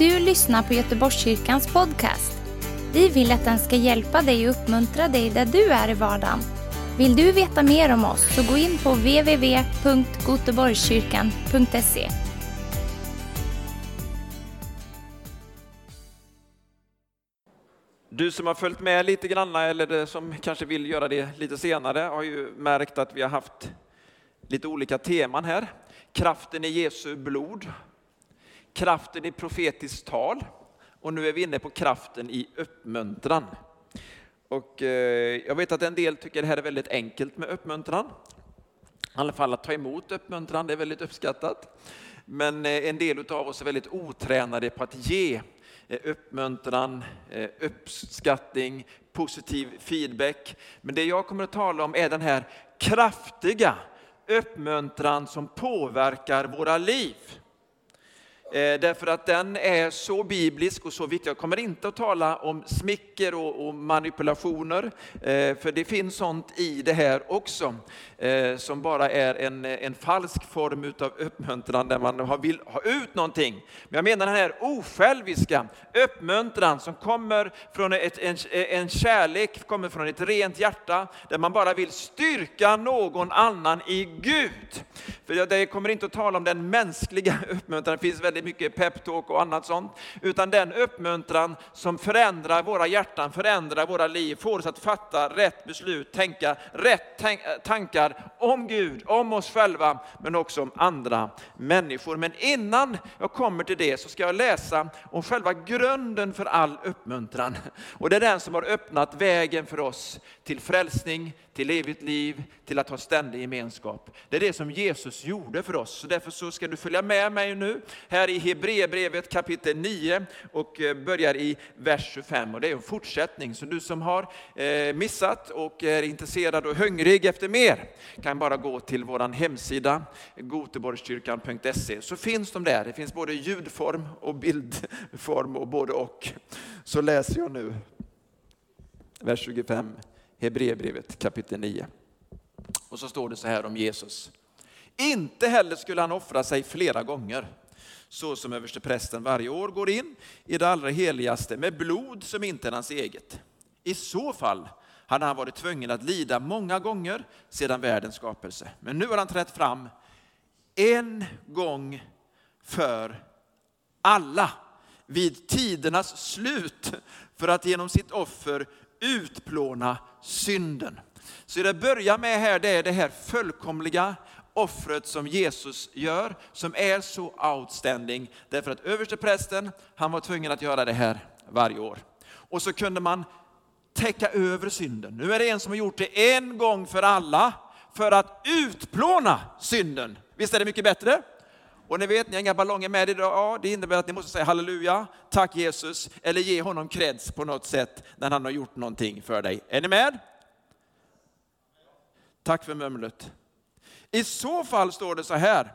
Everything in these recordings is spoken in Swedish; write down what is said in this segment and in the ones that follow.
du lyssnar på Göteborgskyrkans podcast. Vi vill att den ska hjälpa dig och uppmuntra dig där du är i vardagen. Vill du veta mer om oss så gå in på www.goteborgskyrkan.se. Du som har följt med lite grann eller som kanske vill göra det lite senare har ju märkt att vi har haft lite olika teman här. Kraften i Jesu blod, kraften i profetiskt tal och nu är vi inne på kraften i uppmuntran. Och eh, jag vet att en del tycker det här är väldigt enkelt med uppmuntran. I alla fall att ta emot uppmuntran, det är väldigt uppskattat. Men eh, en del av oss är väldigt otränade på att ge eh, uppmuntran, uppskattning, positiv feedback. Men det jag kommer att tala om är den här kraftiga uppmuntran som påverkar våra liv. Eh, därför att den är så biblisk och så viktig. Jag kommer inte att tala om smicker och, och manipulationer, eh, för det finns sånt i det här också, eh, som bara är en, en falsk form av uppmuntran där man vill ha ut någonting. Men jag menar den här osjälviska uppmuntran som kommer från ett, en, en kärlek, kommer från ett rent hjärta, där man bara vill styrka någon annan i Gud. För jag kommer inte att tala om den mänskliga uppmuntran, det finns väldigt väldigt mycket peptalk och annat sånt, utan den uppmuntran som förändrar våra hjärtan, förändrar våra liv, får oss att fatta rätt beslut, tänka rätt tankar om Gud, om oss själva, men också om andra människor. Men innan jag kommer till det så ska jag läsa om själva grunden för all uppmuntran. Och det är den som har öppnat vägen för oss till frälsning, till evigt liv, till att ha ständig gemenskap. Det är det som Jesus gjorde för oss. Så därför så ska du följa med mig nu här i Hebreerbrevet kapitel 9 och eh, börjar i vers 25. Och det är en fortsättning. Så du som har eh, missat och är intresserad och hungrig efter mer kan bara gå till vår hemsida goteborgskyrkan.se så finns de där. Det finns både ljudform och bildform och både och. Så läser jag nu vers 25. Hebreerbrevet kapitel 9. Och så står det så här om Jesus. Inte heller skulle han offra sig flera gånger, så som översteprästen varje år går in i det allra heligaste med blod som inte är hans eget. I så fall hade han varit tvungen att lida många gånger sedan världens skapelse. Men nu har han trätt fram en gång för alla vid tidernas slut för att genom sitt offer utplåna synden. Så det börjar med här, det är det här fullkomliga offret som Jesus gör, som är så outstanding. Därför att översteprästen, han var tvungen att göra det här varje år. Och så kunde man täcka över synden. Nu är det en som har gjort det en gång för alla, för att utplåna synden. Visst är det mycket bättre? Och ni vet, ni har inga ballonger med idag. Ja, det innebär att ni måste säga halleluja, tack Jesus, eller ge honom kreds på något sätt när han har gjort någonting för dig. Är ni med? Tack för mumlet. I så fall står det så här,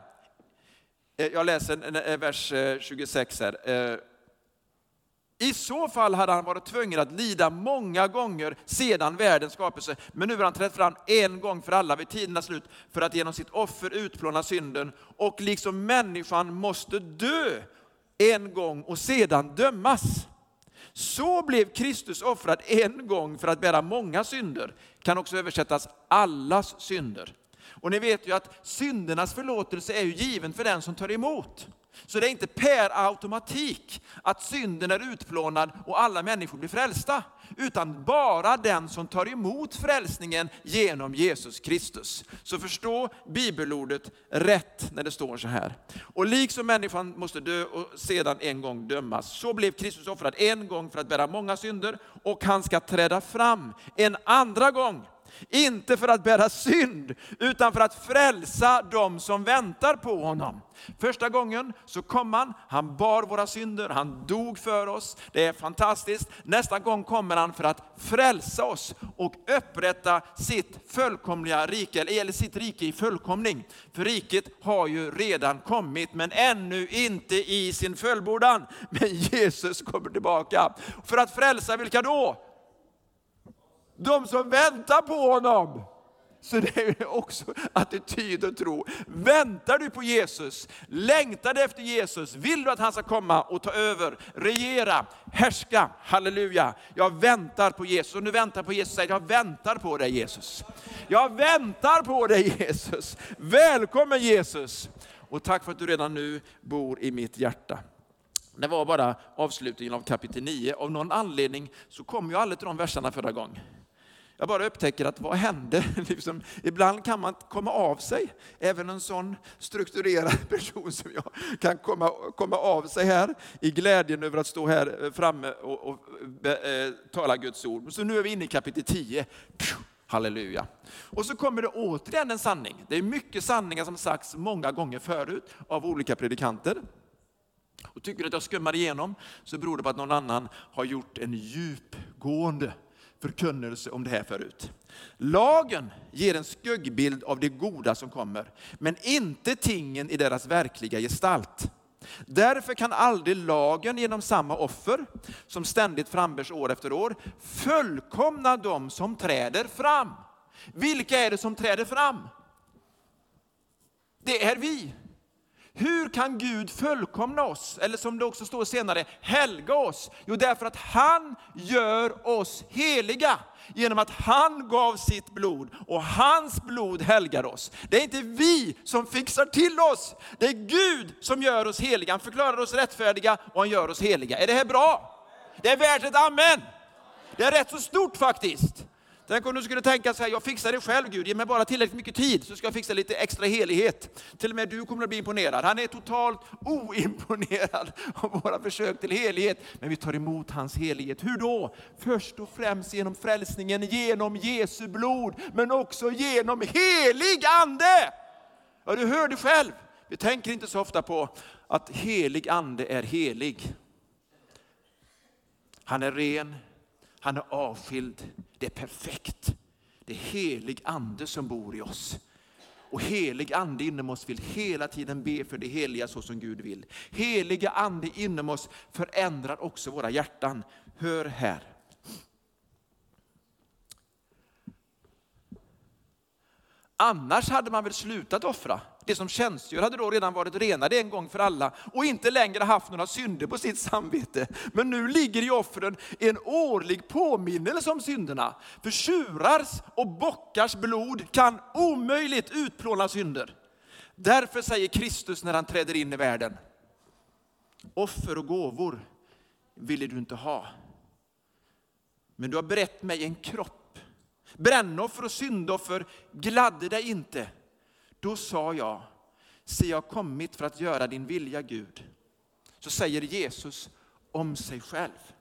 eh, jag läser vers eh, 26 här. Eh, I så fall hade han varit tvungen att lida många gånger sedan världens skapelse. Men nu har han trätt fram en gång för alla vid tidernas slut för att genom sitt offer utplåna synden. Och liksom människan måste dö en gång och sedan dömas. Så blev Kristus offrad en gång för att bära många synder. Kan också översättas allas synder. Och ni vet ju att syndernas förlåtelse är ju given för den som tar emot. Så det är inte per automatik att synden är utplånad och alla människor blir frälsta. Utan bara den som tar emot frälsningen genom Jesus Kristus. Så förstå bibelordet rätt när det står så här. Och liksom människan måste dö och sedan en gång dömas, så blev Kristus offrad en gång för att bära många synder och han ska träda fram en andra gång inte för att bära synd, utan för att frälsa dem som väntar på honom. Första gången så kom han, han bar våra synder, han dog för oss. Det är fantastiskt. Nästa gång kommer han för att frälsa oss och upprätta sitt fullkomliga rike, eller sitt rike i fullkomning. För riket har ju redan kommit, men ännu inte i sin fullbordan. Men Jesus kommer tillbaka. För att frälsa vilka då? De som väntar på honom. Så det är också attityd och tro. Väntar du på Jesus? Längtar du efter Jesus? Vill du att han ska komma och ta över, regera, härska? Halleluja. Jag väntar på Jesus. Och nu väntar på Jesus, säger jag väntar på dig Jesus. Jag väntar på dig Jesus. Välkommen Jesus. Och tack för att du redan nu bor i mitt hjärta. Det var bara avslutningen av kapitel 9. Av någon anledning så kom jag aldrig till de verserna förra gången. Jag bara upptäcker att vad hände? Liksom, ibland kan man komma av sig. Även en sån strukturerad person som jag kan komma, komma av sig här i glädjen över att stå här eh, framme och, och äh, tala Guds ord. Så nu är vi inne i kapitel 10. Halleluja. Och så kommer det återigen en sanning. Det är mycket sanningar som sagts många gånger förut av olika predikanter. Och tycker du att jag skummar igenom så beror det på att någon annan har gjort en djupgående förkunnelse om det här förut. Lagen ger en skuggbild av det goda som kommer, men inte tingen i deras verkliga gestalt. Därför kan aldrig lagen genom samma offer, som ständigt frambärs år efter år, fullkomna de som träder fram. Vilka är det som träder fram? Det är vi. Hur kan Gud fullkomna oss? Eller som det också står senare, helga oss? Jo, därför att han gör oss heliga genom att han gav sitt blod och hans blod helgar oss. Det är inte vi som fixar till oss, det är Gud som gör oss heliga. Han förklarar oss rättfärdiga och han gör oss heliga. Är det här bra? Det är värt ett amen. Det är rätt så stort faktiskt. Tänk om du skulle tänka så här, jag fixar det själv Gud, ge mig bara tillräckligt mycket tid så ska jag fixa lite extra helighet. Till och med du kommer att bli imponerad. Han är totalt oimponerad av våra försök till helighet. Men vi tar emot hans helighet. Hur då? Först och främst genom frälsningen, genom Jesu blod, men också genom helig ande. Ja, du hör det själv. Vi tänker inte så ofta på att helig ande är helig. Han är ren, han är avskild. Det är perfekt. Det är helig ande som bor i oss. Och helig ande inom oss vill hela tiden be för det heliga så som Gud vill. Heliga ande inom oss förändrar också våra hjärtan. Hör här. Annars hade man väl slutat offra. Det som tjänstgör hade då redan varit renade en gång för alla och inte längre haft några synder på sitt samvete. Men nu ligger i offren en årlig påminnelse om synderna. För tjurars och bockars blod kan omöjligt utplåna synder. Därför säger Kristus när han träder in i världen, offer och gåvor ville du inte ha. Men du har berett mig en kropp Brännoffer och syndoffer gladde dig inte. Då sa jag, se jag har kommit för att göra din vilja Gud. Så säger Jesus om sig själv.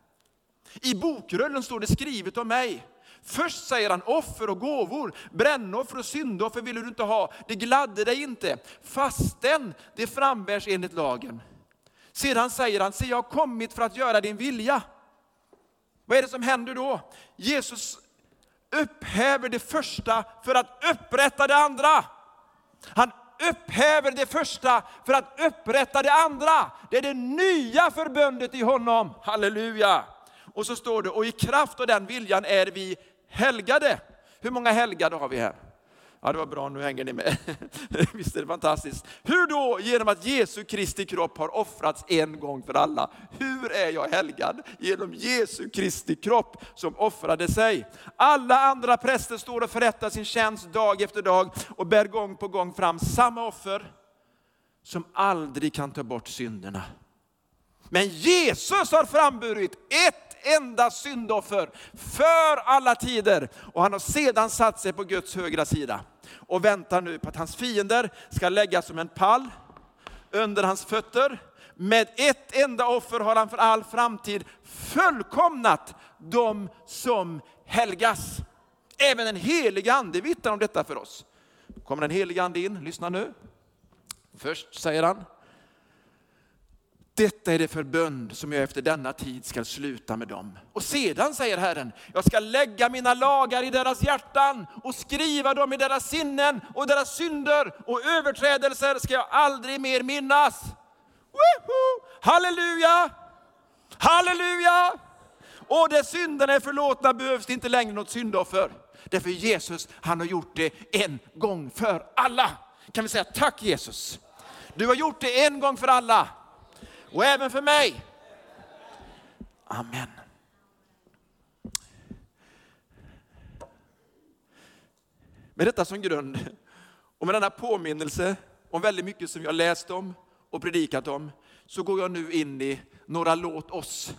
I bokrullen står det skrivet om mig. Först säger han offer och gåvor, brännoffer och syndoffer ville du inte ha, det gladde dig inte, fastän det frambärs enligt lagen. Sedan säger han, se jag har kommit för att göra din vilja. Vad är det som händer då? Jesus upphäver det första för att upprätta det andra. Han upphäver det första för att upprätta det andra. Det är det nya förbundet i honom. Halleluja! Och så står det, och i kraft av den viljan är vi helgade. Hur många helgade har vi här? Ja, det var bra, nu hänger ni med. Visst är det fantastiskt? Hur då? Genom att Jesu Kristi kropp har offrats en gång för alla. Hur är jag helgad? Genom Jesu Kristi kropp som offrade sig. Alla andra präster står och förrättar sin tjänst dag efter dag och bär gång på gång fram samma offer som aldrig kan ta bort synderna. Men Jesus har framburit ett enda syndoffer för alla tider. Och han har sedan satt sig på Guds högra sida och väntar nu på att hans fiender ska läggas som en pall under hans fötter. Med ett enda offer har han för all framtid fullkomnat de som helgas. Även den helige ande vittnar om detta för oss. Kommer den helige ande in, lyssna nu. Först säger han, detta är det förbund som jag efter denna tid ska sluta med dem. Och sedan säger Herren, jag ska lägga mina lagar i deras hjärtan och skriva dem i deras sinnen och deras synder och överträdelser ska jag aldrig mer minnas. Woho! Halleluja! Halleluja! Och där synderna är förlåtna behövs det inte längre något syndoffer. Därför Jesus, han har gjort det en gång för alla. Kan vi säga tack Jesus. Du har gjort det en gång för alla. Och även för mig. Amen. Med detta som grund och med denna påminnelse om väldigt mycket som jag läst om och predikat om, så går jag nu in i några låt oss.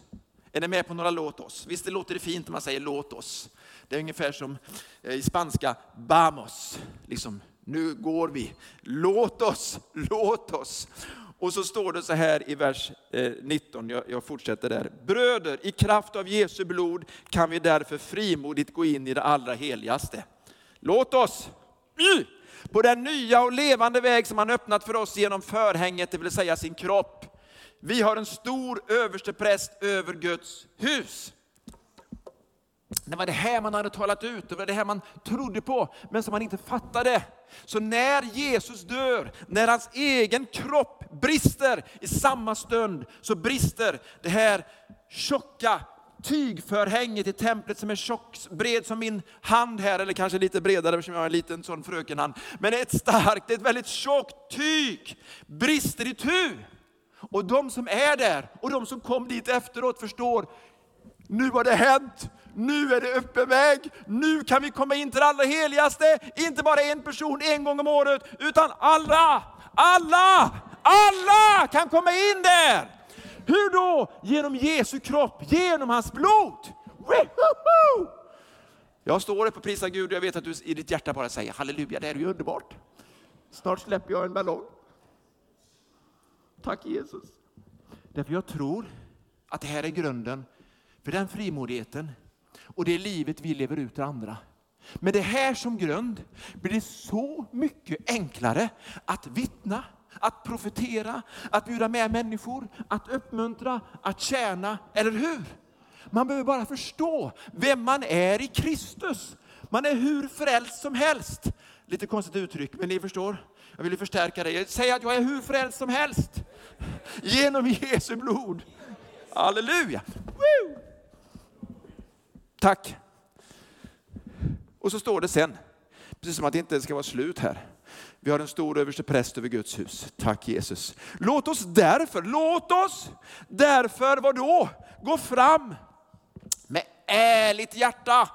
Är ni med på några låt oss? Visst det låter det fint när man säger låt oss. Det är ungefär som eh, i spanska, vamos. Liksom, nu går vi. Låt oss, låt oss. Och så står det så här i vers eh, 19, jag, fortsätter där. Bröder, i kraft av Jesu blod kan vi därför frimodigt gå in i det allra heligaste. Låt oss mm, på den nya och levande väg som han öppnat för oss genom förhänget, det vill säga sin kropp. Vi har en stor överstepräst över Guds hus. Det var det här man hade talat ut, det var det här man trodde på, men som man inte fattade. Så när Jesus dör, när hans egen kropp brister, i samma stund så brister det här tjocka tygförhänget i templet som är tjock, bred som min hand här, eller kanske lite bredare eftersom jag har en liten sån frökenhand. Men ett starkt, ett väldigt tjockt tyg brister i tu. Och de som är där och de som kom dit efteråt förstår, nu har det hänt, nu är det öppen väg, nu kan vi komma in till det allra heligaste. Inte bara en person en gång om året, utan alla, alla, alla kan komma in där. Hur då? Genom Jesu kropp, genom hans blod. Jag står upp och prisar Gud och jag vet att du i ditt hjärta bara säger halleluja, det är ju underbart. Snart släpper jag en ballong. Tack Jesus. Därför jag tror att det här är grunden för den frimodigheten och det livet vi lever ut till andra. Med det här som grund blir det så mycket enklare att vittna, att profetera, att bjuda med människor, att uppmuntra, att tjäna, eller hur? Man behöver bara förstå vem man är i Kristus. Man är hur frälst som helst. Lite konstigt uttryck, men ni förstår. Jag vill förstärka det. Säg att jag är hur frälst som helst. Genom Jesu blod. Halleluja! Woo! Tack. Och så står det sen, precis som att det inte ska vara slut här. Vi har en stor överste präst över Guds hus. Tack Jesus. Låt oss därför, låt oss därför, vad då? Gå fram med ärligt hjärta.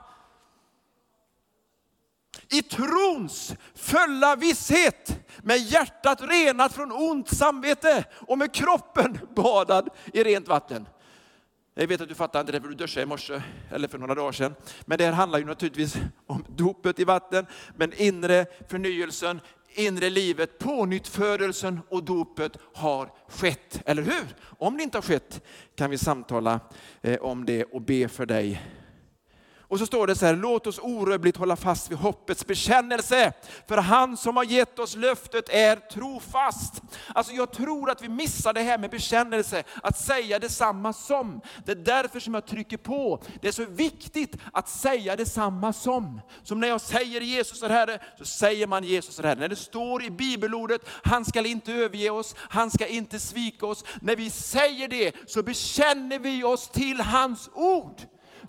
I trons fulla visshet, med hjärtat renat från ont samvete och med kroppen badad i rent vatten. Jag vet att du fattar inte det för du duschade i morse, eller för några dagar sedan. Men det här handlar ju naturligtvis om dopet i vatten, men inre förnyelsen, inre livet, pånyttfödelsen och dopet har skett, eller hur? Om det inte har skett kan vi samtala eh, om det och be för dig och så står det så här, låt oss orubbligt hålla fast vid hoppets bekännelse. För han som har gett oss löftet är trofast. Alltså jag tror att vi missar det här med bekännelse, att säga detsamma som. Det är därför som jag trycker på. Det är så viktigt att säga detsamma som. Som när jag säger Jesus är Herre, så säger man Jesus är Herre. När det står i bibelordet, han ska inte överge oss, han ska inte svika oss. När vi säger det så bekänner vi oss till hans ord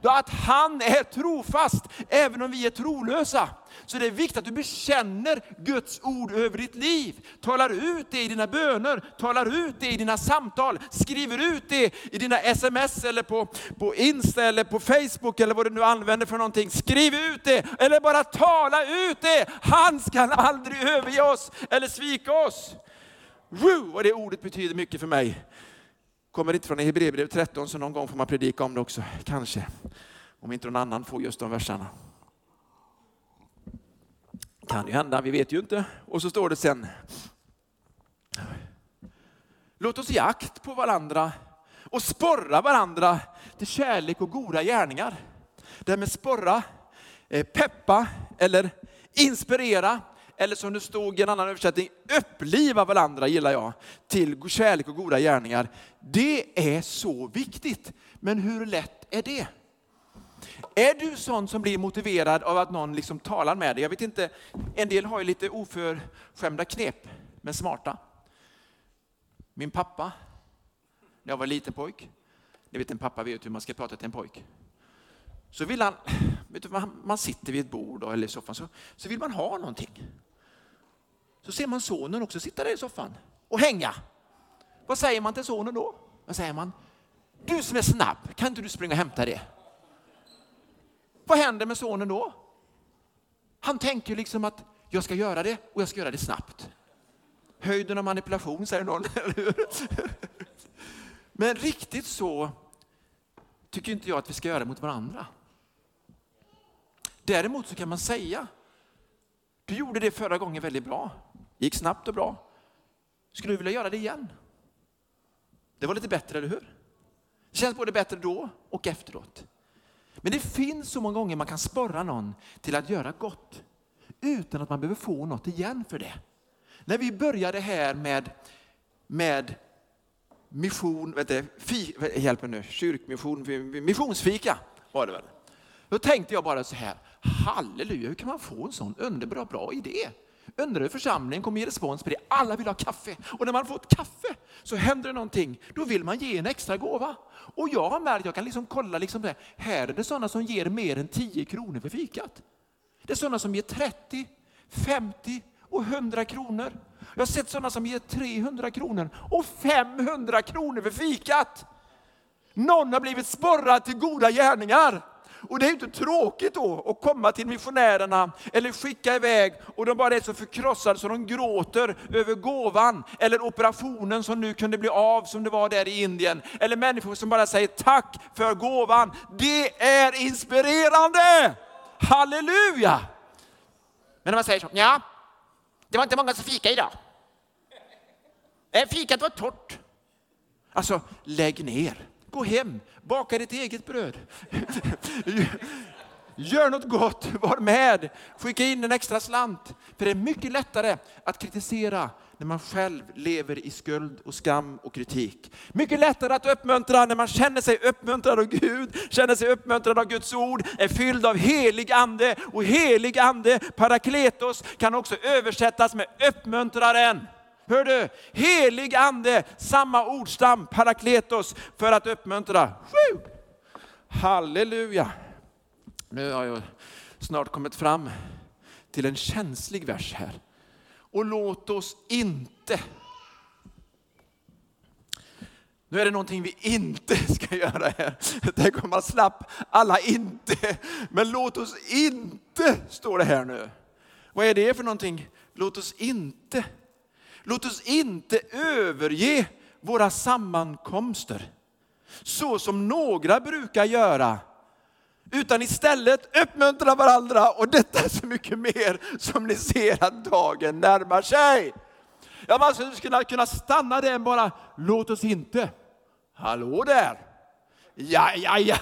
då att han är trofast, även om vi är trolösa. Så det är viktigt att du bekänner Guds ord över ditt liv. Talar ut det i dina böner, talar ut det i dina samtal, skriver ut det i dina sms eller på, på Insta eller på Facebook eller vad du nu använder för någonting. Skriv ut det eller bara tala ut det. Han ska aldrig överge oss eller svika oss. Woo, vad det ordet betyder mycket för mig. Kommer inte från Hebreerbrevet 13, så någon gång får man predika om det också, kanske. Om inte någon annan får just de verserna. Kan ju hända, vi vet ju inte. Och så står det sen. Låt oss ge akt på varandra och sporra varandra till kärlek och goda gärningar. Det här med sporra, eh, peppa eller inspirera eller som det stod i en annan översättning, uppliva varandra gillar jag, till kärlek och goda gärningar. Det är så viktigt. Men hur lätt är det? Är du sån som blir motiverad av att någon liksom talar med dig? Jag vet inte, en del har ju lite oförskämda knep, men smarta. Min pappa, när jag var liten pojk, ni vet en pappa vet hur man ska prata till en pojk. Så vill han, man, man sitter vid ett bord eller i soffan så, så vill man ha någonting. Så ser man sonen också sitta där i soffan och hänga. Vad säger man till sonen då? Vad säger man? Du som är snabb, kan inte du springa och hämta det? Vad händer med sonen då? Han tänker liksom att jag ska göra det och jag ska göra det snabbt. Höjden av manipulation säger någon, eller hur? Men riktigt så tycker inte jag att vi ska göra mot varandra. Däremot så kan man säga, du gjorde det förra gången väldigt bra, gick snabbt och bra. Skulle du vilja göra det igen? Det var lite bättre, eller hur? Det känns både bättre då och efteråt. Men det finns så många gånger man kan sporra någon till att göra gott utan att man behöver få något igen för det. När vi började här med, med mission, vet du, fi, hjälp mig nu, kyrkmission, missionsfika var det väl. Då tänkte jag bara så här, halleluja, hur kan man få en sån underbar bra idé? Undrar hur församlingen kommer ge respons på det. Alla vill ha kaffe. Och när man får ett kaffe så händer det någonting. Då vill man ge en extra gåva. Och jag har märkt, jag kan liksom kolla, liksom det. här är det sådana som ger mer än 10 kronor för fikat. Det är sådana som ger 30, 50 och 100 kronor. Jag har sett sådana som ger 300 kronor och 500 kronor för fikat. Någon har blivit sporrad till goda gärningar. Och det är inte tråkigt då att komma till missionärerna eller skicka iväg och de bara är så förkrossade så de gråter över gåvan eller operationen som nu kunde bli av som det var där i Indien. Eller människor som bara säger tack för gåvan. Det är inspirerande! Halleluja! Men när man säger så, ja, det var inte många som fika idag. Fikat var torrt. Alltså, lägg ner. Gå hem, baka ditt eget bröd. Gör något gott, var med, skicka in en extra slant. För det är mycket lättare att kritisera när man själv lever i skuld och skam och kritik. Mycket lättare att uppmuntra när man känner sig uppmuntrad av Gud, känner sig uppmuntrad av Guds ord, är fylld av helig ande. Och helig ande, parakletos, kan också översättas med uppmuntraren. Hör du? Helig ande, samma ordstam, parakletos, för att uppmuntra. Halleluja! Nu har jag snart kommit fram till en känslig vers här. Och låt oss inte nu är det någonting vi inte ska göra här. Tänk om man slapp alla inte. Men låt oss inte, står det här nu. Vad är det för någonting? Låt oss inte Låt oss inte överge våra sammankomster så som några brukar göra, utan istället uppmuntra varandra och detta är så mycket mer som ni ser att dagen närmar sig. Jag man skulle kunna stanna där bara, låt oss inte, hallå där, ja, ja, ja,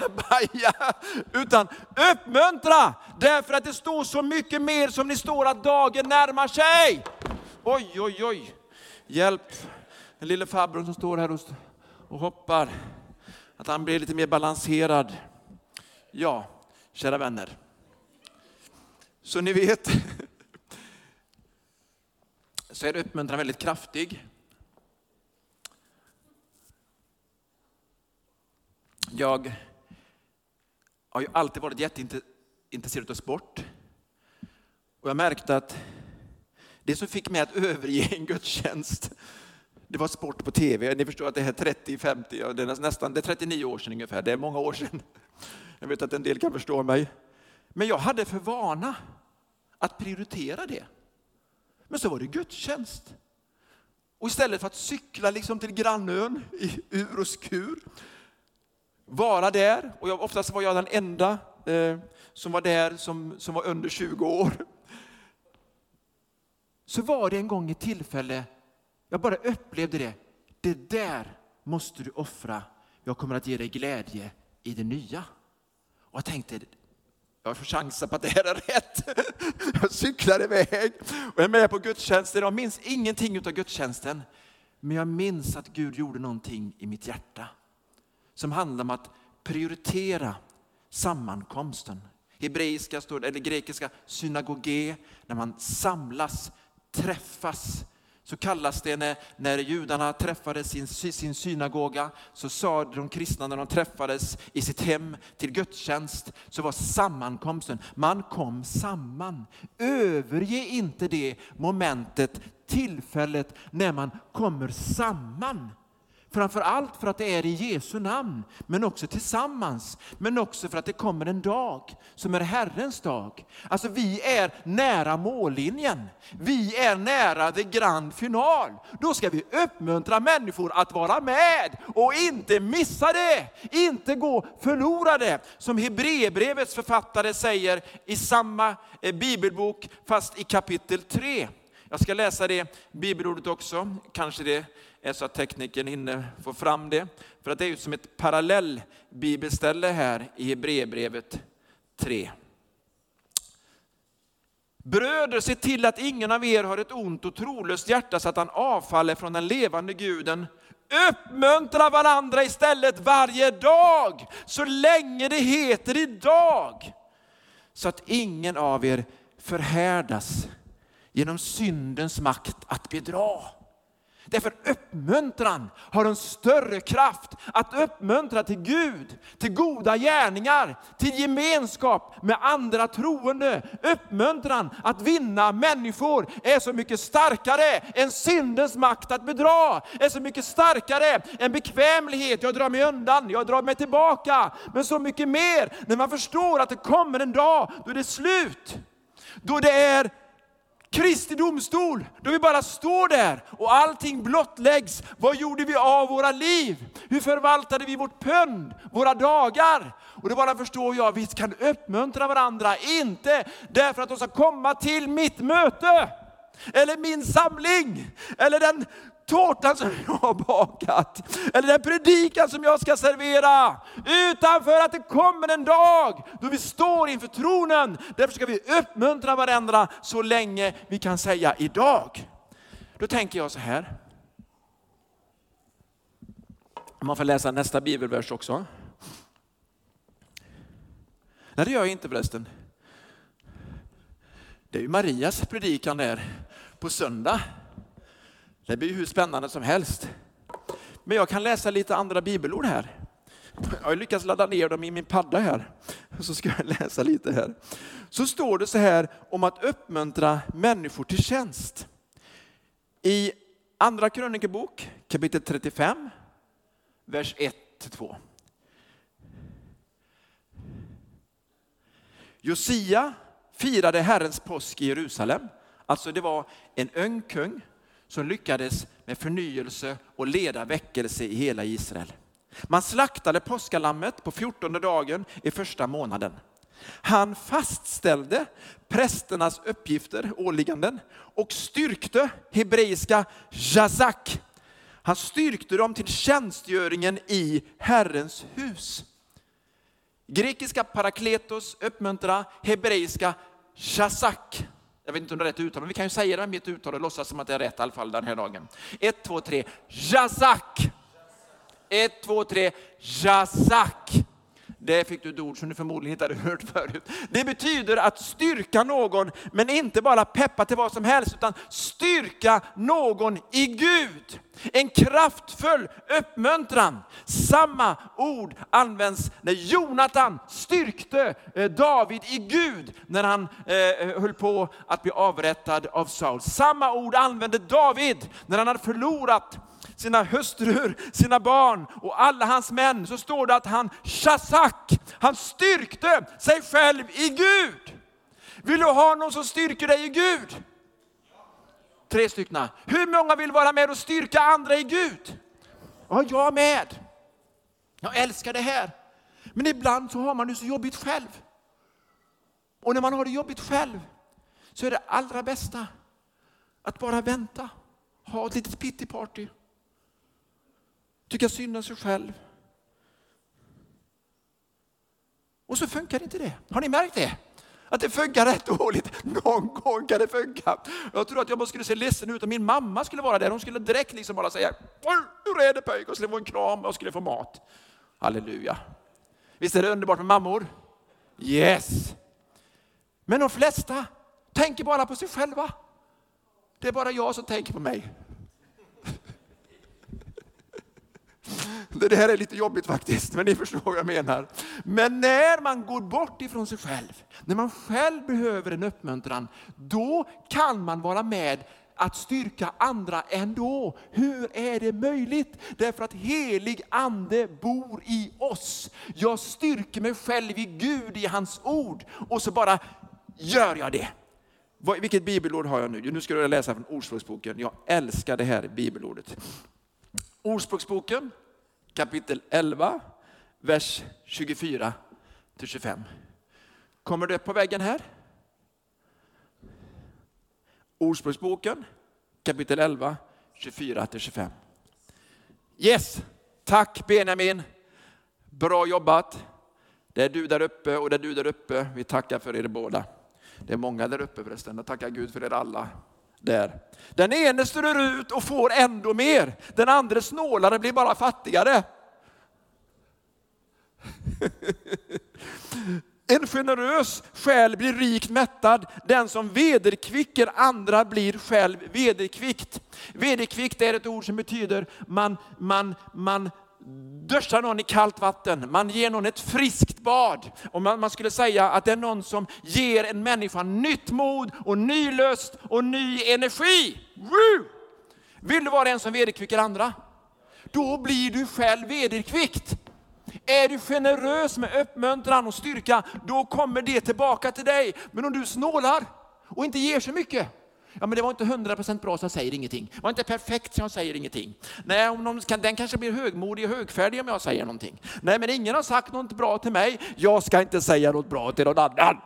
ja, utan uppmuntra därför att det står så mycket mer som ni står att dagen närmar sig. Oj, oj, oj. Hjälp den lille farbrorn som står här och hoppar. Att han blir lite mer balanserad. Ja, kära vänner. Så ni vet, så är uppmuntran väldigt kraftig. Jag har ju alltid varit jätteintresserad av sport. Och jag märkte att det som fick mig att överge en gudstjänst, det var sport på tv. Ni förstår att det är 30, 50, det är nästan det är 39 år sedan ungefär. Det är många år sedan. Jag vet att en del kan förstå mig. Men jag hade för vana att prioritera det. Men så var det gudstjänst. Och istället för att cykla liksom till grannön i ur och skur, vara där, och jag, oftast var jag den enda eh, som var där som, som var under 20 år så var det en gång ett tillfälle, jag bara upplevde det. Det där måste du offra. Jag kommer att ge dig glädje i det nya. Och jag tänkte, jag får chansa på att det här är rätt. Jag cyklar iväg och är med på gudstjänsten. Jag minns ingenting av gudstjänsten. Men jag minns att Gud gjorde någonting i mitt hjärta. Som handlar om att prioritera sammankomsten. Hebreiska, eller grekiska, synagoge, när man samlas träffas så kallas det när, när judarna träffades sin, sin synagoga, så sa de kristna när de träffades i sitt hem till gudstjänst, så var sammankomsten, man kom samman. Överge inte det momentet, tillfället när man kommer samman. Framför allt för att det är i Jesu namn, men också tillsammans. Men också för att det kommer en dag som är Herrens dag. Alltså vi är nära mållinjen. Vi är nära det grand final. Då ska vi uppmuntra människor att vara med och inte missa det. Inte gå förlorade. Som Hebreerbrevets författare säger i samma eh, bibelbok, fast i kapitel 3. Jag ska läsa det bibelordet också, kanske det är så att tekniken hinner få fram det. För att det är ju som ett parallellbibelställe här i Hebreerbrevet 3. Bröder, se till att ingen av er har ett ont och trolöst hjärta så att han avfaller från den levande guden. Uppmuntra varandra istället varje dag, så länge det heter idag. Så att ingen av er förhärdas genom syndens makt att bedra. Därför uppmuntran har en större kraft att uppmuntra till Gud, till goda gärningar, till gemenskap med andra troende. Uppmuntran att vinna människor är så mycket starkare än syndens makt att bedra, är så mycket starkare än bekvämlighet, jag drar mig undan, jag drar mig tillbaka. Men så mycket mer när man förstår att det kommer en dag då det är slut. Då det är Kristi domstol, då vi bara står där och allting blottläggs. Vad gjorde vi av våra liv? Hur förvaltade vi vårt pund, våra dagar? Och det bara förstår jag, vi kan uppmuntra varandra, inte därför att de ska komma till mitt möte, eller min samling, eller den tårtan som jag har bakat, eller den predikan som jag ska servera, utan för att det kommer en dag då vi står inför tronen. Därför ska vi uppmuntra varandra så länge vi kan säga idag. Då tänker jag så här. Man får läsa nästa bibelvers också. Nej, det gör jag inte förresten. Det är ju Marias predikan där på söndag. Det blir hur spännande som helst. Men jag kan läsa lite andra bibelord här. Jag har lyckats ladda ner dem i min padda här. Så ska jag läsa lite här. Så står det så här om att uppmuntra människor till tjänst. I Andra krönikebok kapitel 35, vers 1-2. Josia firade Herrens påsk i Jerusalem. Alltså det var en ung kung som lyckades med förnyelse och leda väckelse i hela Israel. Man slaktade påskalammet på fjortonde dagen i första månaden. Han fastställde prästernas uppgifter, åligganden, och styrkte hebreiska jazak. Han styrkte dem till tjänstgöringen i Herrens hus. Grekiska parakletos uppmuntra, hebreiska shazak jag vet inte om det är rätt uttal, men vi kan ju säga det med mitt uttal och låtsas som att det är rätt i alla fall den här dagen. Ett, två, tre, Jazak! Ett, två, tre, Jazak! Det fick du ett ord som du förmodligen inte hade hört förut. Det betyder att styrka någon, men inte bara peppa till vad som helst, utan styrka någon i Gud. En kraftfull uppmuntran. Samma ord används när Jonatan styrkte eh, David i Gud när han eh, höll på att bli avrättad av Saul. Samma ord använde David när han hade förlorat sina hustrur, sina barn och alla hans män, så står det att han shazak, han styrkte sig själv i Gud. Vill du ha någon som styrker dig i Gud? Tre stycken. Hur många vill vara med och styrka andra i Gud? Ja, jag med. Jag älskar det här. Men ibland så har man det så jobbigt själv. Och när man har det jobbigt själv så är det allra bästa att bara vänta, ha ett litet pitty-party tycka synd om sig själv. Och så funkar inte det. Har ni märkt det? Att det funkar rätt dåligt. Någon gång kan det funka. Jag tror att jag skulle se ledsen ut om min mamma skulle vara där. Hon skulle direkt liksom bara säga, hur är det pojk? Och skulle få en kram och skulle få mat. Halleluja. Visst är det underbart med mammor? Yes. Men de flesta tänker bara på sig själva. Det är bara jag som tänker på mig. Det här är lite jobbigt faktiskt, men ni förstår vad jag menar. Men när man går bort ifrån sig själv, när man själv behöver en uppmuntran, då kan man vara med att styrka andra ändå. Hur är det möjligt? Därför att helig ande bor i oss. Jag styrker mig själv i Gud, i hans ord. Och så bara gör jag det. Vilket bibelord har jag nu? Nu ska du läsa från Ordspråksboken. Jag älskar det här bibelordet. Ordspråksboken kapitel 11, vers 24 till 25. Kommer det upp på väggen här? Ordspråksboken kapitel 11, 24 till 25. Yes, tack Benjamin. Bra jobbat. Det är du där uppe och det är du där uppe. Vi tackar för er båda. Det är många där uppe förresten. Jag tackar Gud för er alla där. Den ene strör ut och får ändå mer. Den andra snålare blir bara fattigare. En generös själ blir rikt mättad. Den som vederkvicker andra blir själv vederkvickt. Vederkvickt är ett ord som betyder man, man, man duschar någon i kallt vatten, man ger någon ett friskt bad. Och man, man, skulle säga att det är någon som ger en människa nytt mod och ny lust och ny energi. Woo! Vill du vara en som vederkvicker andra? Då blir du själv vederkvickt. Är du generös med uppmuntran och styrka, då kommer det tillbaka till dig. Men om du snålar och inte ger så mycket, Ja, men det var inte 100% bra så jag säger ingenting. Det var inte perfekt så jag säger ingenting. Nej, om de den kanske blir högmodig och högfärdig om jag säger någonting. Nej, men ingen har sagt något bra till mig. Jag ska inte säga något bra till någon annan.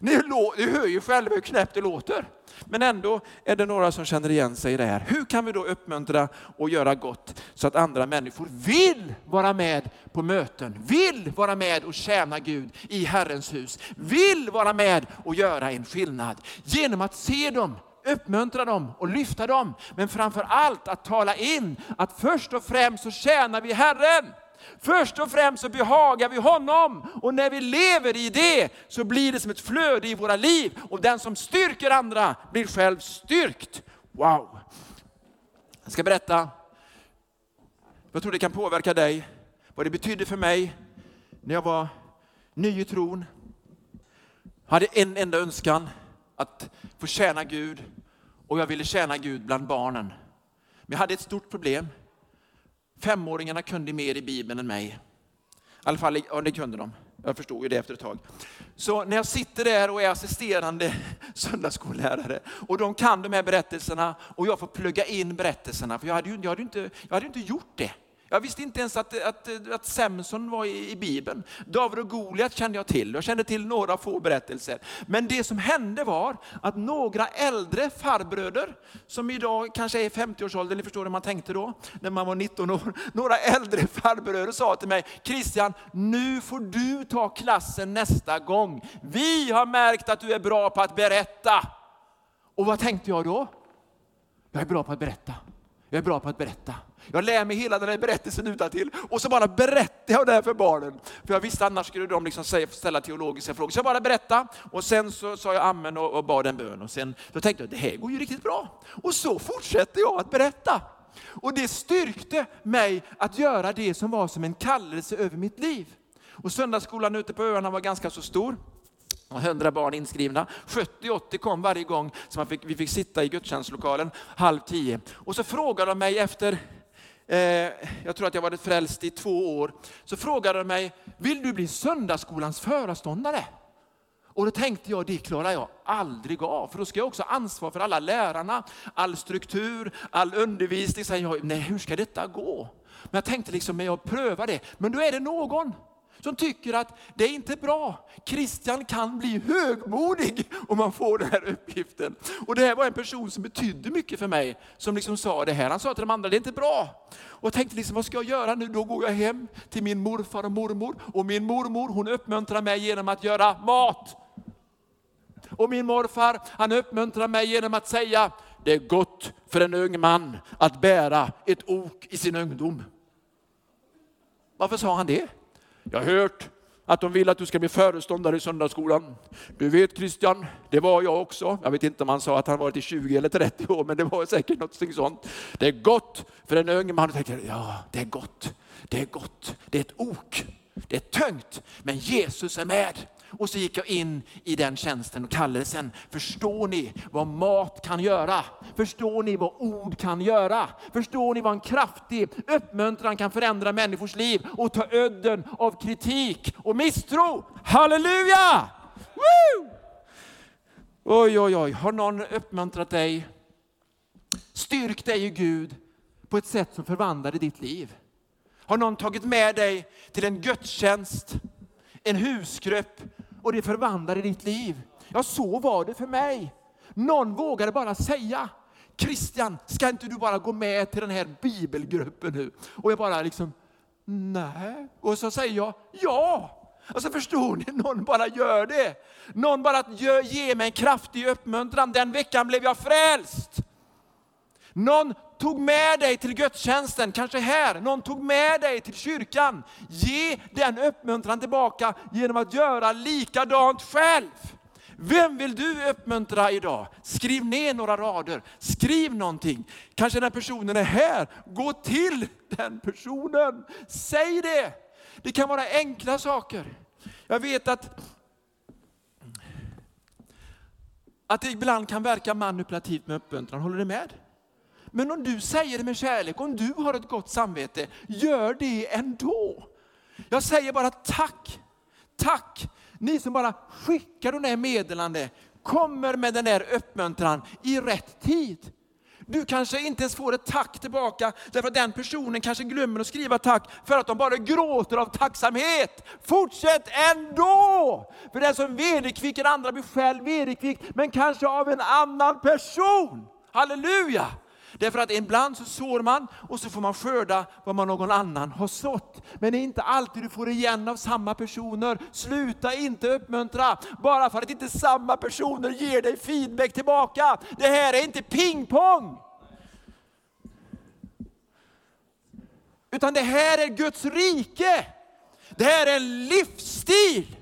Ni, ni hör ju själva hur knäppt det låter. Men ändå är det några som känner igen sig i det här. Hur kan vi då uppmuntra och göra gott så att andra människor vill vara med på möten, vill vara med och tjäna Gud i Herrens hus, vill vara med och göra en skillnad genom att se dem uppmuntra dem och lyfta dem. Men framför allt att tala in att först och främst så tjänar vi Herren. Först och främst så behagar vi honom och när vi lever i det så blir det som ett flöde i våra liv och den som styrker andra blir själv styrkt. Wow! Jag ska berätta, jag tror det kan påverka dig, vad det betydde för mig när jag var ny i tron. Jag hade en enda önskan, att få tjäna Gud och jag ville tjäna Gud bland barnen. Men jag hade ett stort problem. Femåringarna kunde mer i Bibeln än mig. I alla fall, ja det kunde de. Jag förstod ju det efter ett tag. Så när jag sitter där och är assisterande söndagsskollärare och de kan de här berättelserna och jag får plugga in berättelserna, för jag hade ju, jag hade inte, jag hade inte gjort det. Jag visste inte ens att, att, att Samson var i, i Bibeln. David och Goliat kände jag till. Jag kände till några få berättelser. Men det som hände var att några äldre farbröder, som idag kanske är i 50-årsåldern, ni förstår hur man tänkte då, när man var 19 år. Några äldre farbröder sa till mig, Christian, nu får du ta klassen nästa gång. Vi har märkt att du är bra på att berätta. Och vad tänkte jag då? Jag är bra på att berätta. Jag är bra på att berätta. Jag lär mig hela den här berättelsen utantill och så bara berättar jag det här för barnen. För jag visste annars skulle de liksom ställa teologiska frågor. Så jag bara berättade och sen så sa jag amen och, och bad en bön. Och sen då tänkte jag, det här går ju riktigt bra. Och så fortsätter jag att berätta. Och det styrkte mig att göra det som var som en kallelse över mitt liv. Och söndagsskolan ute på öarna var ganska så stor. 100 barn inskrivna. 70-80 kom varje gång som fick, vi fick sitta i gudstjänstlokalen halv tio. Och så frågade de mig efter, eh, jag tror att jag varit frälst i två år, så frågade de mig, vill du bli söndagsskolans föreståndare? Och då tänkte jag, det klarar jag aldrig av, för då ska jag också ha ansvar för alla lärarna, all struktur, all undervisning. Så jag, nej, hur ska detta gå? Men jag tänkte liksom, men jag prövar det. Men då är det någon som tycker att det är inte bra. Christian kan bli högmodig om man får den här uppgiften. Och det här var en person som betydde mycket för mig, som liksom sa det här. Han sa till de andra, det är inte bra. Och jag tänkte liksom, vad ska jag göra nu? Då går jag hem till min morfar och mormor. Och min mormor, hon uppmuntrar mig genom att göra mat. Och min morfar, han uppmuntrar mig genom att säga, det är gott för en ung man att bära ett ok i sin ungdom. Varför sa han det? Jag har hört att de vill att du ska bli föreståndare i söndagsskolan. Du vet Christian, det var jag också. Jag vet inte om han sa att han varit i 20 eller 30 år, men det var säkert något sånt. Det är gott för en ung man. Tänker, ja, det är gott. Det är gott. Det är ett ok. Det är tungt, men Jesus är med. Och så gick jag in i den tjänsten och kallelsen. Förstår ni vad mat kan göra? Förstår ni vad ord kan göra? Förstår ni vad en kraftig uppmuntran kan förändra människors liv och ta ödden av kritik och misstro? Halleluja! Woo! Oj, oj, oj, har någon uppmuntrat dig? Styrk dig i Gud på ett sätt som förvandlade ditt liv. Har någon tagit med dig till en gudstjänst, en husgrupp och det förvandlade ditt liv? Ja, så var det för mig. Någon vågade bara säga, Christian, ska inte du bara gå med till den här bibelgruppen nu? Och jag bara liksom, nej. Och så säger jag, ja. Alltså förstår ni, någon bara gör det. Någon bara ger mig en kraftig uppmuntran. Den veckan blev jag frälst. Någon tog med dig till gudstjänsten, kanske här, någon tog med dig till kyrkan. Ge den uppmuntran tillbaka genom att göra likadant själv. Vem vill du uppmuntra idag? Skriv ner några rader, skriv någonting. Kanske den personen är här, gå till den personen. Säg det. Det kan vara enkla saker. Jag vet att att det ibland kan verka manipulativt med uppmuntran, håller du med? Men om du säger det med kärlek, om du har ett gott samvete, gör det ändå. Jag säger bara tack, tack. Ni som bara skickar de där meddelande, kommer med den där uppmuntran i rätt tid. Du kanske inte ens får ett tack tillbaka, därför att den personen kanske glömmer att skriva tack, för att de bara gråter av tacksamhet. Fortsätt ändå! För den som vederkvicker andra blir själv vederkvickt, men kanske av en annan person. Halleluja! Därför att ibland så sår man och så får man skörda vad man någon annan har sått. Men det är inte alltid du får igen av samma personer. Sluta inte uppmuntra bara för att inte samma personer ger dig feedback tillbaka. Det här är inte pingpong. Utan det här är Guds rike. Det här är en livsstil.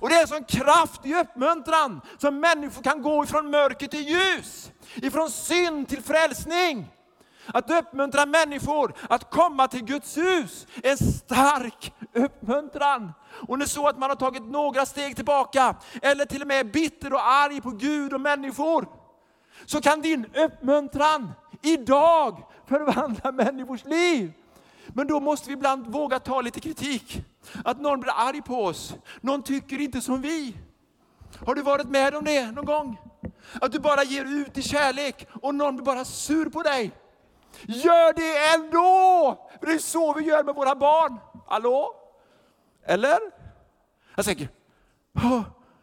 Och det är en sån kraft i uppmuntran som människor kan gå ifrån mörker till ljus ifrån synd till frälsning. Att uppmuntra människor att komma till Guds hus, en stark uppmuntran. Och det är så att man har tagit några steg tillbaka, eller till och med är bitter och arg på Gud och människor, så kan din uppmuntran idag förvandla människors liv. Men då måste vi ibland våga ta lite kritik. Att någon blir arg på oss, någon tycker inte som vi. Har du varit med om det någon gång? Att du bara ger ut i kärlek och någon blir bara sur på dig. Gör det ändå! För det är så vi gör med våra barn. Hallå? Eller? Jag tänker,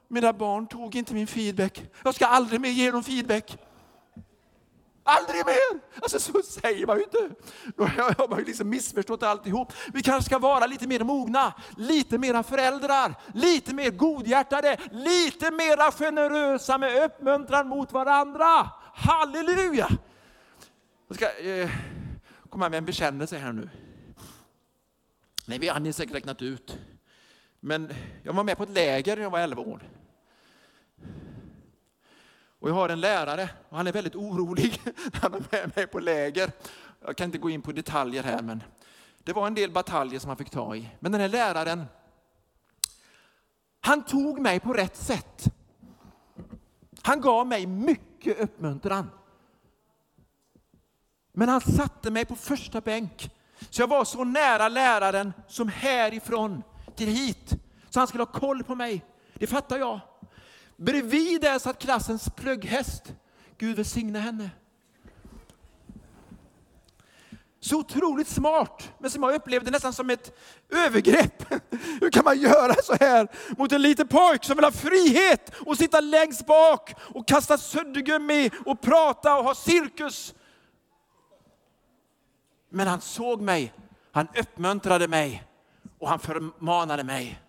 mina barn tog inte min feedback. Jag ska aldrig mer ge dem feedback. Aldrig mer! Alltså så säger man ju inte. Då har man ju liksom missförstått alltihop. Vi kanske ska vara lite mer mogna, lite mera föräldrar, lite mer godhjärtade, lite mera generösa med uppmuntran mot varandra. Halleluja! Jag ska eh, komma med en bekännelse här nu. Nej, vi har säkert räknat ut. Men jag var med på ett läger när jag var 11 år. Och jag har en lärare och han är väldigt orolig när han är med mig på läger. Jag kan inte gå in på detaljer här men det var en del bataljer som han fick ta i. Men den här läraren, han tog mig på rätt sätt. Han gav mig mycket uppmuntran. Men han satte mig på första bänk. Så jag var så nära läraren som härifrån till hit. Så han skulle ha koll på mig. Det fattar jag. Bredvid där satt klassens plugghäst. Gud välsigne henne. Så otroligt smart, men som jag upplevde nästan som ett övergrepp. Hur kan man göra så här mot en liten pojk som vill ha frihet och sitta längst bak och kasta suddgummi och prata och ha cirkus? Men han såg mig, han uppmuntrade mig och han förmanade mig.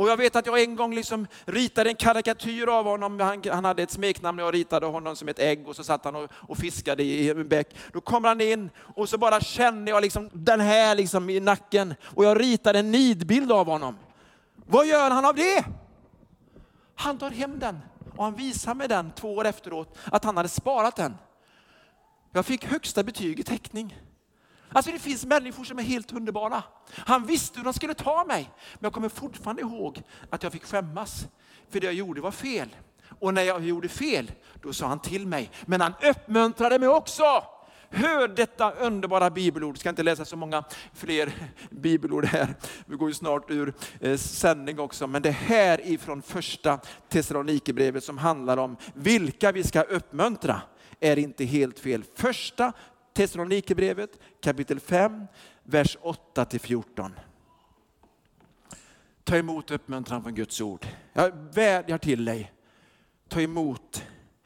Och jag vet att jag en gång liksom ritade en karikatyr av honom. Han, han hade ett smeknamn och jag ritade honom som ett ägg och så satt han och, och fiskade i en bäck. Då kommer han in och så bara känner jag liksom den här liksom i nacken. Och jag ritade en nidbild av honom. Vad gör han av det? Han tar hem den och han visar mig den två år efteråt att han hade sparat den. Jag fick högsta betyg i teckning. Alltså det finns människor som är helt underbara. Han visste hur de skulle ta mig. Men jag kommer fortfarande ihåg att jag fick skämmas. För det jag gjorde var fel. Och när jag gjorde fel, då sa han till mig. Men han uppmuntrade mig också. Hör detta underbara bibelord. Jag ska inte läsa så många fler bibelord här. Vi går ju snart ur eh, sändning också. Men det här ifrån första Thessalonikerbrevet som handlar om vilka vi ska uppmuntra är inte helt fel. Första Thessalonikerbrevet kapitel 5, vers 8 till 14. Ta emot uppmuntran från Guds ord. Jag vädjar till dig. Ta emot.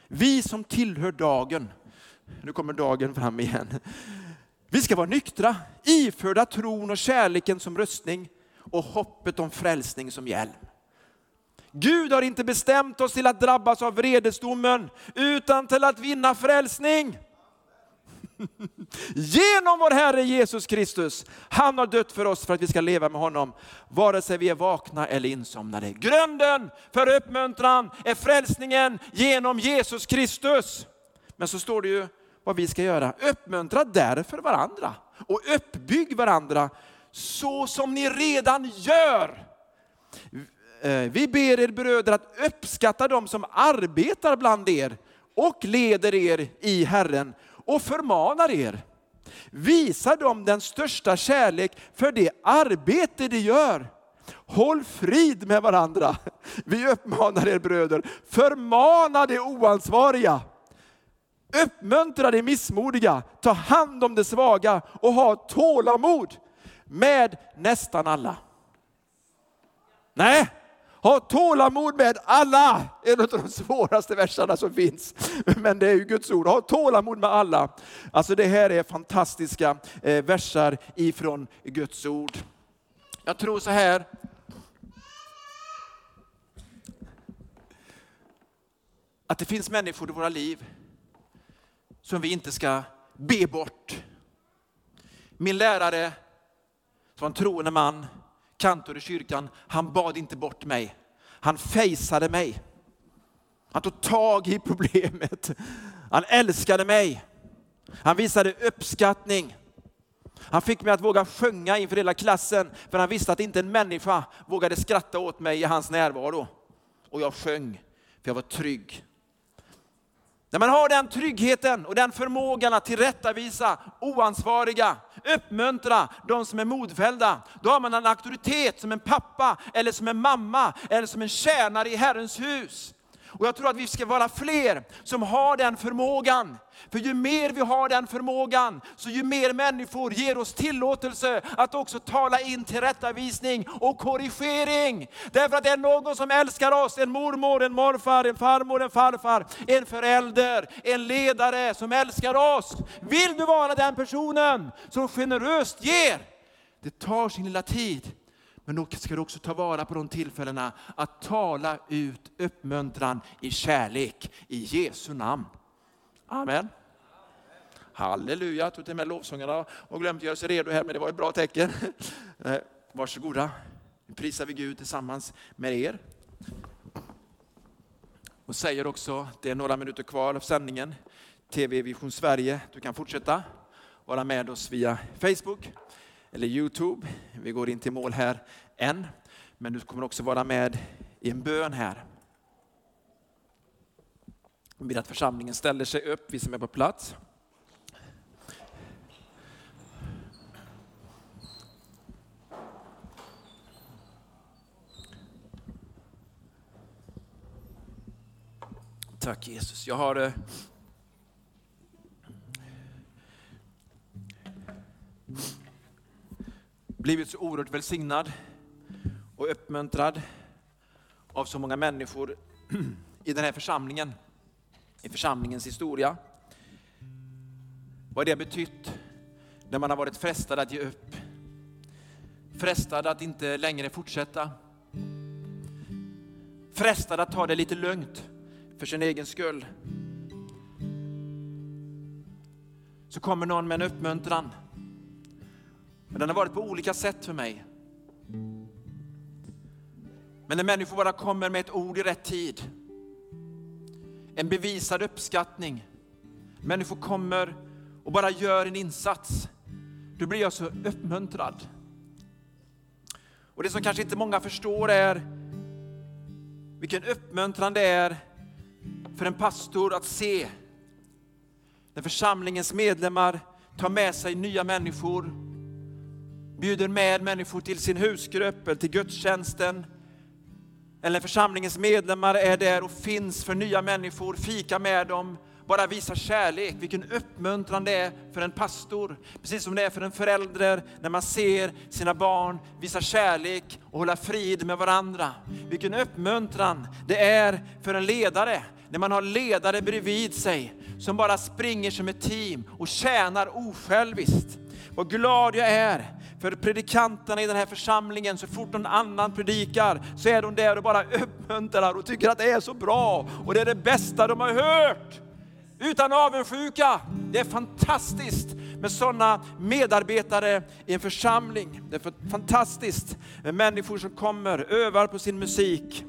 Vi som tillhör dagen, nu kommer dagen fram igen. Vi ska vara nyktra, iförda tron och kärleken som röstning och hoppet om frälsning som hjälm. Gud har inte bestämt oss till att drabbas av vredesdomen, utan till att vinna frälsning. Genom vår Herre Jesus Kristus. Han har dött för oss för att vi ska leva med honom, vare sig vi är vakna eller insomnade. Grunden för uppmuntran är frälsningen genom Jesus Kristus. Men så står det ju vad vi ska göra. Uppmuntra därför varandra och uppbygg varandra så som ni redan gör. Eh, vi ber er bröder att uppskatta dem som arbetar bland er och leder er i Herren och förmanar er. Visa dem den största kärlek för det arbete de gör. Håll frid med varandra. Vi uppmanar er bröder, förmana de oansvariga. Uppmuntra de missmodiga, ta hand om de svaga och ha tålamod med nästan alla. Nej, ha tålamod med alla, en av de svåraste verserna som finns. Men det är ju Guds ord. Ha tålamod med alla. Alltså det här är fantastiska eh, versar ifrån Guds ord. Jag tror så här. Att det finns människor i våra liv som vi inte ska be bort. Min lärare, som var en troende man, kantor i kyrkan, han bad inte bort mig. Han fejsade mig. Han tog tag i problemet. Han älskade mig. Han visade uppskattning. Han fick mig att våga sjunga inför hela klassen, för han visste att inte en människa vågade skratta åt mig i hans närvaro. Och jag sjöng, för jag var trygg. När man har den tryggheten och den förmågan att tillrättavisa oansvariga, uppmuntra de som är modfällda, då har man en auktoritet som en pappa, eller som en mamma, eller som en tjänare i Herrens hus. Och jag tror att vi ska vara fler som har den förmågan. För ju mer vi har den förmågan, så ju mer människor ger oss tillåtelse att också tala in tillrättavisning och korrigering. Därför att det är någon som älskar oss, en mormor, en morfar, en farmor, en farfar, en förälder, en ledare som älskar oss. Vill du vara den personen som generöst ger? Det tar sin lilla tid. Men då ska du också ta vara på de tillfällena att tala ut uppmuntran i kärlek i Jesu namn. Amen. Halleluja, jag tog till och med lovsångarna och glömde göra sig redo här, men det var ett bra tecken. Eh, varsågoda, nu prisar vi Gud tillsammans med er. Och säger också, det är några minuter kvar av sändningen, TV Vision Sverige, du kan fortsätta vara med oss via Facebook eller Youtube. Vi går inte i mål här än, men du kommer också vara med i en bön här. Jag ber att församlingen ställer sig upp, vi som är på plats. Tack Jesus. Jag har eh, blivit så oerhört välsignad och uppmuntrad av så många människor i den här församlingen, i församlingens historia. Vad det har betytt när man har varit frestad att ge upp? Frestad att inte längre fortsätta? Frestad att ta det lite lugnt för sin egen skull? Så kommer någon med en uppmuntran men den har varit på olika sätt för mig. Men när människor bara kommer med ett ord i rätt tid, en bevisad uppskattning, människor kommer och bara gör en insats, då blir jag så uppmuntrad. Och det som kanske inte många förstår är vilken uppmuntran det är för en pastor att se när församlingens medlemmar tar med sig nya människor, bjuder med människor till sin husgrupp eller till gudstjänsten. Eller församlingens medlemmar är där och finns för nya människor, fika med dem, bara visa kärlek. Vilken uppmuntran det är för en pastor. Precis som det är för en förälder när man ser sina barn visa kärlek och hålla frid med varandra. Vilken uppmuntran det är för en ledare när man har ledare bredvid sig som bara springer som ett team och tjänar osjälviskt. Vad glad jag är för predikanterna i den här församlingen, så fort någon annan predikar så är de där och bara uppmuntrar och tycker att det är så bra och det är det bästa de har hört. Utan avundsjuka. Det är fantastiskt med sådana medarbetare i en församling. Det är fantastiskt med människor som kommer, övar på sin musik,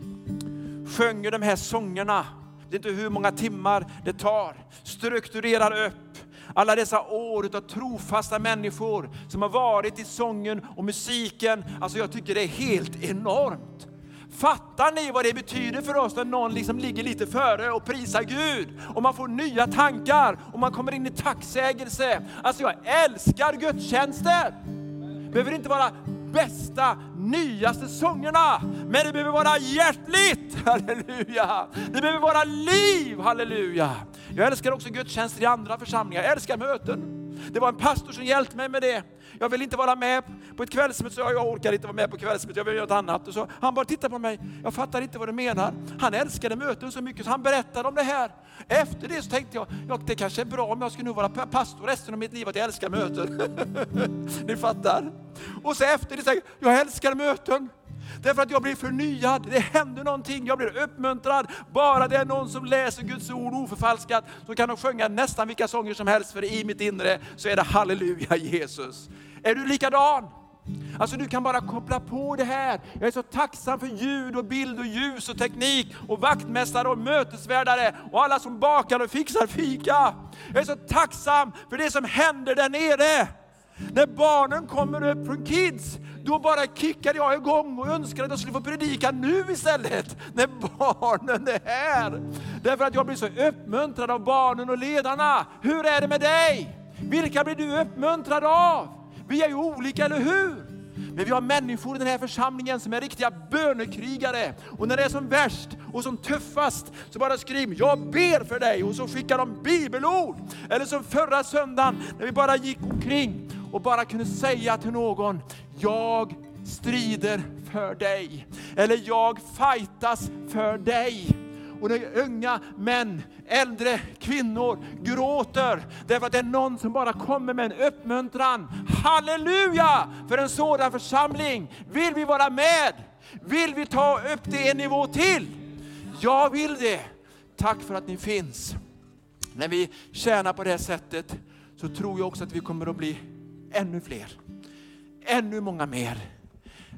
sjunger de här sångerna. Det är inte hur många timmar det tar. Strukturerar upp alla dessa år av trofasta människor som har varit i sången och musiken. Alltså jag tycker det är helt enormt. Fattar ni vad det betyder för oss när någon liksom ligger lite före och prisar Gud? Och man får nya tankar och man kommer in i tacksägelse. Alltså jag älskar gudstjänster. behöver inte vara bästa, nyaste sångerna. Men det behöver vara hjärtligt, halleluja. Det behöver vara liv, halleluja. Jag älskar också gudstjänster i andra församlingar, jag älskar möten. Det var en pastor som hjälpte mig med det. Jag vill inte vara med på ett kvällsmöte, så jag orkar inte vara med på kvällsmöte, jag vill göra något annat. Och så, han bara tittade på mig, jag fattar inte vad du menar. Han älskade möten så mycket så han berättade om det här. Efter det så tänkte jag, ja, det kanske är bra om jag ska nu vara pastor resten av mitt liv, att jag älskar möten. Ni fattar? Och så efter det så jag, jag älskar möten. Därför att jag blir förnyad, det händer någonting, jag blir uppmuntrad. Bara det är någon som läser Guds ord oförfalskat så kan de sjunga nästan vilka sånger som helst för i mitt inre så är det halleluja Jesus. Är du likadan? Alltså du kan bara koppla på det här. Jag är så tacksam för ljud och bild och ljus och teknik och vaktmästare och mötesvärdare och alla som bakar och fixar fika. Jag är så tacksam för det som händer där nere. När barnen kommer upp från kids, då bara kickade jag igång och önskade att jag skulle få predika nu istället, när barnen är här. Därför att jag blir så uppmuntrad av barnen och ledarna. Hur är det med dig? Vilka blir du uppmuntrad av? Vi är ju olika, eller hur? Men vi har människor i den här församlingen som är riktiga bönekrigare. Och när det är som värst och som tuffast så bara skriv jag ber för dig och så skickar de bibelord. Eller som förra söndagen när vi bara gick omkring och bara kunde säga till någon, jag strider för dig. Eller jag fightas för dig. Och när unga män, äldre kvinnor gråter därför att det är någon som bara kommer med en uppmuntran. Halleluja för en sådan församling. Vill vi vara med? Vill vi ta upp det en nivå till? Jag vill det. Tack för att ni finns. När vi tjänar på det här sättet så tror jag också att vi kommer att bli ännu fler. Ännu många mer.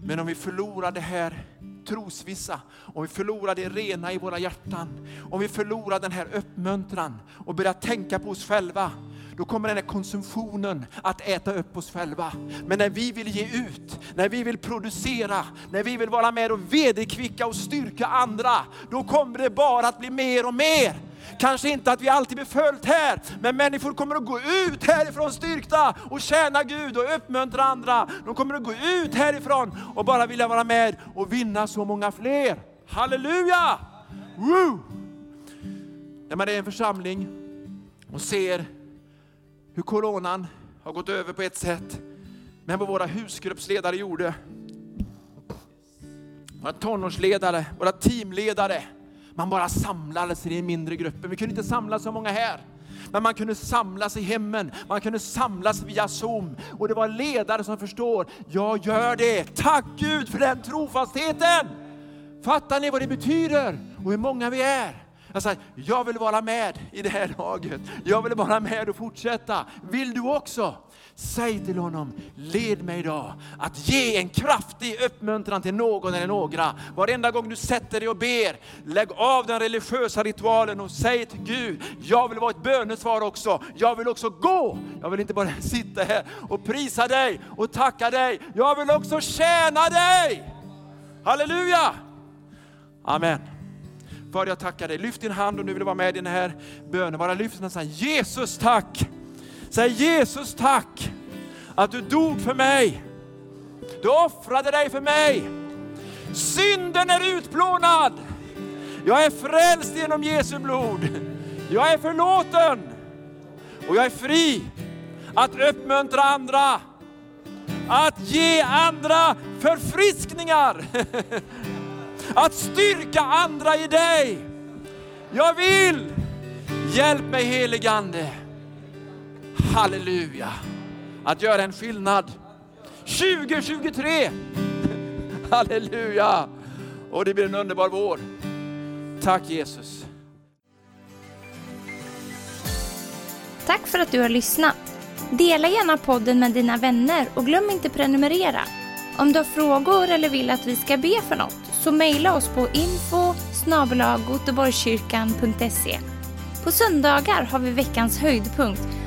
Men om vi förlorar det här trosvissa, om vi förlorar det rena i våra hjärtan, om vi förlorar den här uppmuntran och börjar tänka på oss själva, då kommer den här konsumtionen att äta upp oss själva. Men när vi vill ge ut, när vi vill producera, när vi vill vara med och vederkvicka och styrka andra, då kommer det bara att bli mer och mer. Kanske inte att vi alltid blir följt här, men människor kommer att gå ut härifrån styrkta och tjäna Gud och uppmuntra andra. De kommer att gå ut härifrån och bara vilja vara med och vinna så många fler. Halleluja! Woo! När man är i en församling och ser hur coronan har gått över på ett sätt, men vad våra husgruppsledare gjorde. Våra tonårsledare, våra teamledare, man bara samlades i mindre grupper. Vi kunde inte samlas så många här. Men man kunde samlas i hemmen, man kunde samlas via Zoom. Och det var ledare som förstår, jag gör det. Tack Gud för den trofastheten! Fattar ni vad det betyder? Och hur många vi är? Jag säger, jag vill vara med i det här laget. Jag vill vara med och fortsätta. Vill du också? Säg till honom, led mig idag att ge en kraftig uppmuntran till någon eller några. Varenda gång du sätter dig och ber, lägg av den religiösa ritualen och säg till Gud, jag vill vara ett bönesvar också. Jag vill också gå. Jag vill inte bara sitta här och prisa dig och tacka dig. Jag vill också tjäna dig. Halleluja! Amen. Far jag tackar dig. Lyft din hand om du vill vara med i den här bönen. Bara lyft den och säg Jesus tack. Säg Jesus tack att du dog för mig. Du offrade dig för mig. Synden är utplånad. Jag är frälst genom Jesu blod. Jag är förlåten och jag är fri att uppmuntra andra. Att ge andra förfriskningar. Att styrka andra i dig. Jag vill. Hjälp mig heligande. Halleluja. Att göra en skillnad. 2023. Halleluja. Och det blir en underbar vår. Tack Jesus. Tack för att du har lyssnat. Dela gärna podden med dina vänner och glöm inte prenumerera. Om du har frågor eller vill att vi ska be för något så mejla oss på info På söndagar har vi veckans höjdpunkt.